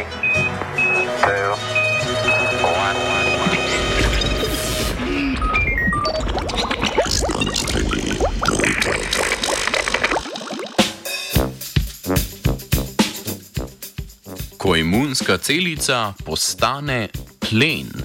Three, two, one. Ko imunska celica postane plen.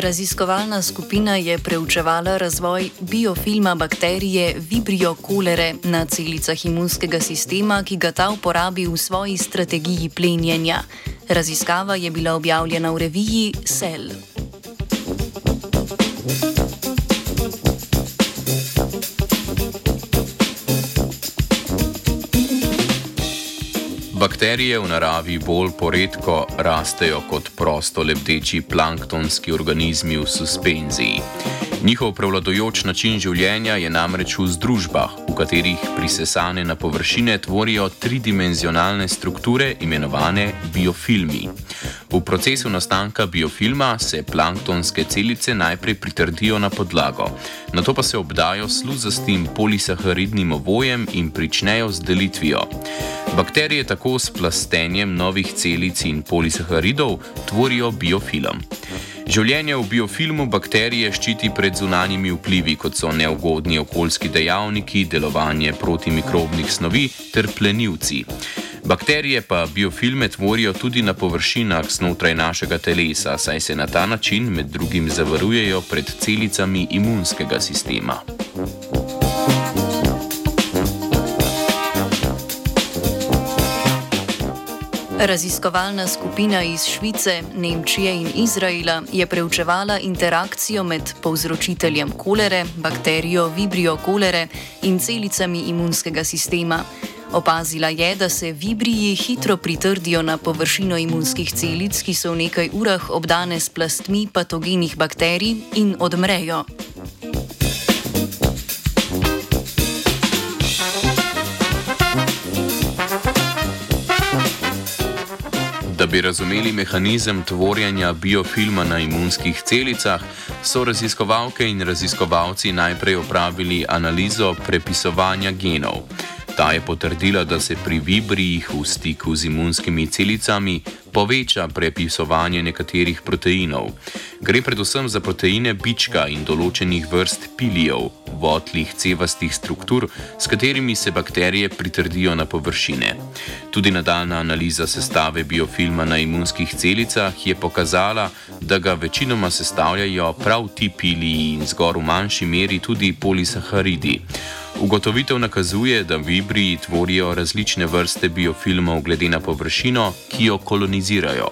Raziskovalna skupina je preučevala razvoj biofilma bakterije Vibrio cholerae na celicah imunskega sistema, ki ga ta uporabi v svoji strategiji plenjenja. Raziskava je bila objavljena v reviji Cell. Bakterije v naravi bolj poredko rastejo kot prosto lebdeči planktonski organizmi v suspenziji. Njihov prevladojoč način življenja je namreč v združbah, v katerih prisesane na površine tvorijo tridimenzionalne strukture imenovane biofilmi. V procesu nastanka biofilma se planktonske celice najprej pritrdijo na podlago, nato pa se obdajo sluzastim polisaharidnim ovojem in pričnejo z delitvijo. Bakterije tako s plastenjem novih celic in polisaharidov tvorijo biofilm. Življenje v biofilmu bakterije ščiti pred zunanjimi vplivi, kot so neugodni okoljski dejavniki, delovanje protimikrobnih snovi ter plenilci. Bakterije pa biofilme tvorijo tudi na površinah znotraj našega telesa, saj se na ta način med drugim zavarujejo pred celicami imunskega sistema. Raziskovalna skupina iz Švice, Nemčije in Izraela je preučevala interakcijo med povzročiteljem kolere, bakterijo Vibrio cholerae in celicami imunskega sistema. Opazila je, da se vibriji hitro pritrdijo na površino imunskih celic, ki so v nekaj urah obdane s plastmi patogenih bakterij in odmrejo. Da bi razumeli mehanizem tvorjenja biofilma na imunskih celicah, so raziskovalke in raziskovalci najprej opravili analizo prepisovanja genov. Ta je potrdila, da se pri vibrijih v stiku z imunskimi celicami poveča prepisovanje nekaterih proteinov. Gre predvsem za proteine bička in določenih vrst pilijev, votlih cevastih struktur, s katerimi se bakterije pritrdijo na površine. Tudi nadaljna analiza sestave biofilma na imunskih celicah je pokazala, da ga večinoma sestavljajo prav ti piliji in zgor v manjši meri tudi polisaharidi. Ugotovitev nakazuje, da vibriji tvorijo različne vrste biofilmov glede na površino, ki jo kolonizirajo.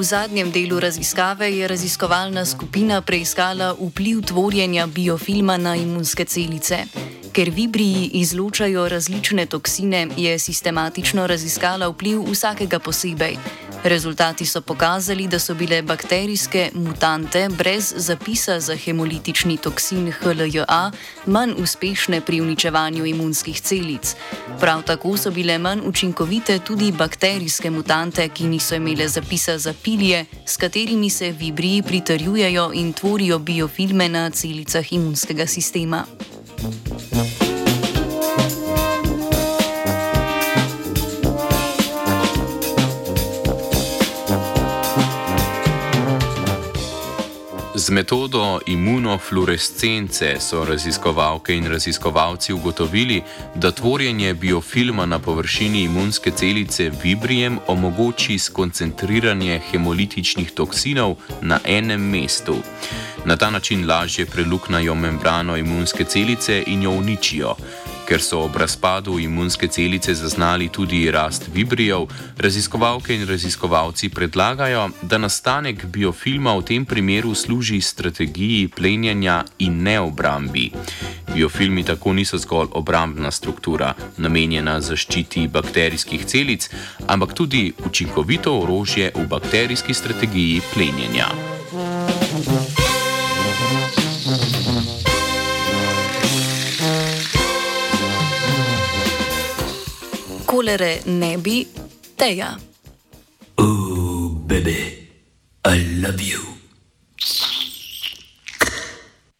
V zadnjem delu raziskave je raziskovalna skupina preiskala vpliv tvorjenja biofilma na imunske celice. Ker vibriji izločajo različne toksine, je sistematično raziskala vpliv vsakega posebej. Rezultati so pokazali, da so bile bakterijske mutante brez zapisa za hemolitični toksin HLJA manj uspešne pri uničevanju imunskih celic. Prav tako so bile manj učinkovite tudi bakterijske mutante, ki niso imele zapisa za pilje, s katerimi se vibriji pritrjujejo in tvorijo biofilme na celicah imunskega sistema. Z metodo imunofluorescence so raziskovalke in raziskovalci ugotovili, da tvorjenje biofilma na površini imunske celice vibrijem omogoči skoncentriranje hemolitičnih toksinov na enem mestu. Na ta način lažje preluknajo membrano imunske celice in jo uničijo. Ker so ob razpadu imunske celice zaznali tudi rast vibrijev, raziskovalke in raziskovalci predlagajo, da nastanek biofilma v tem primeru služi strategiji plenjenja in ne obrambi. Biofilmi tako niso zgolj obrambna struktura, namenjena zaščiti bakterijskih celic, ampak tudi učinkovito orožje v bakterijski strategiji plenjenja. kolere ne bi, Teja. Oh, baby, I love you.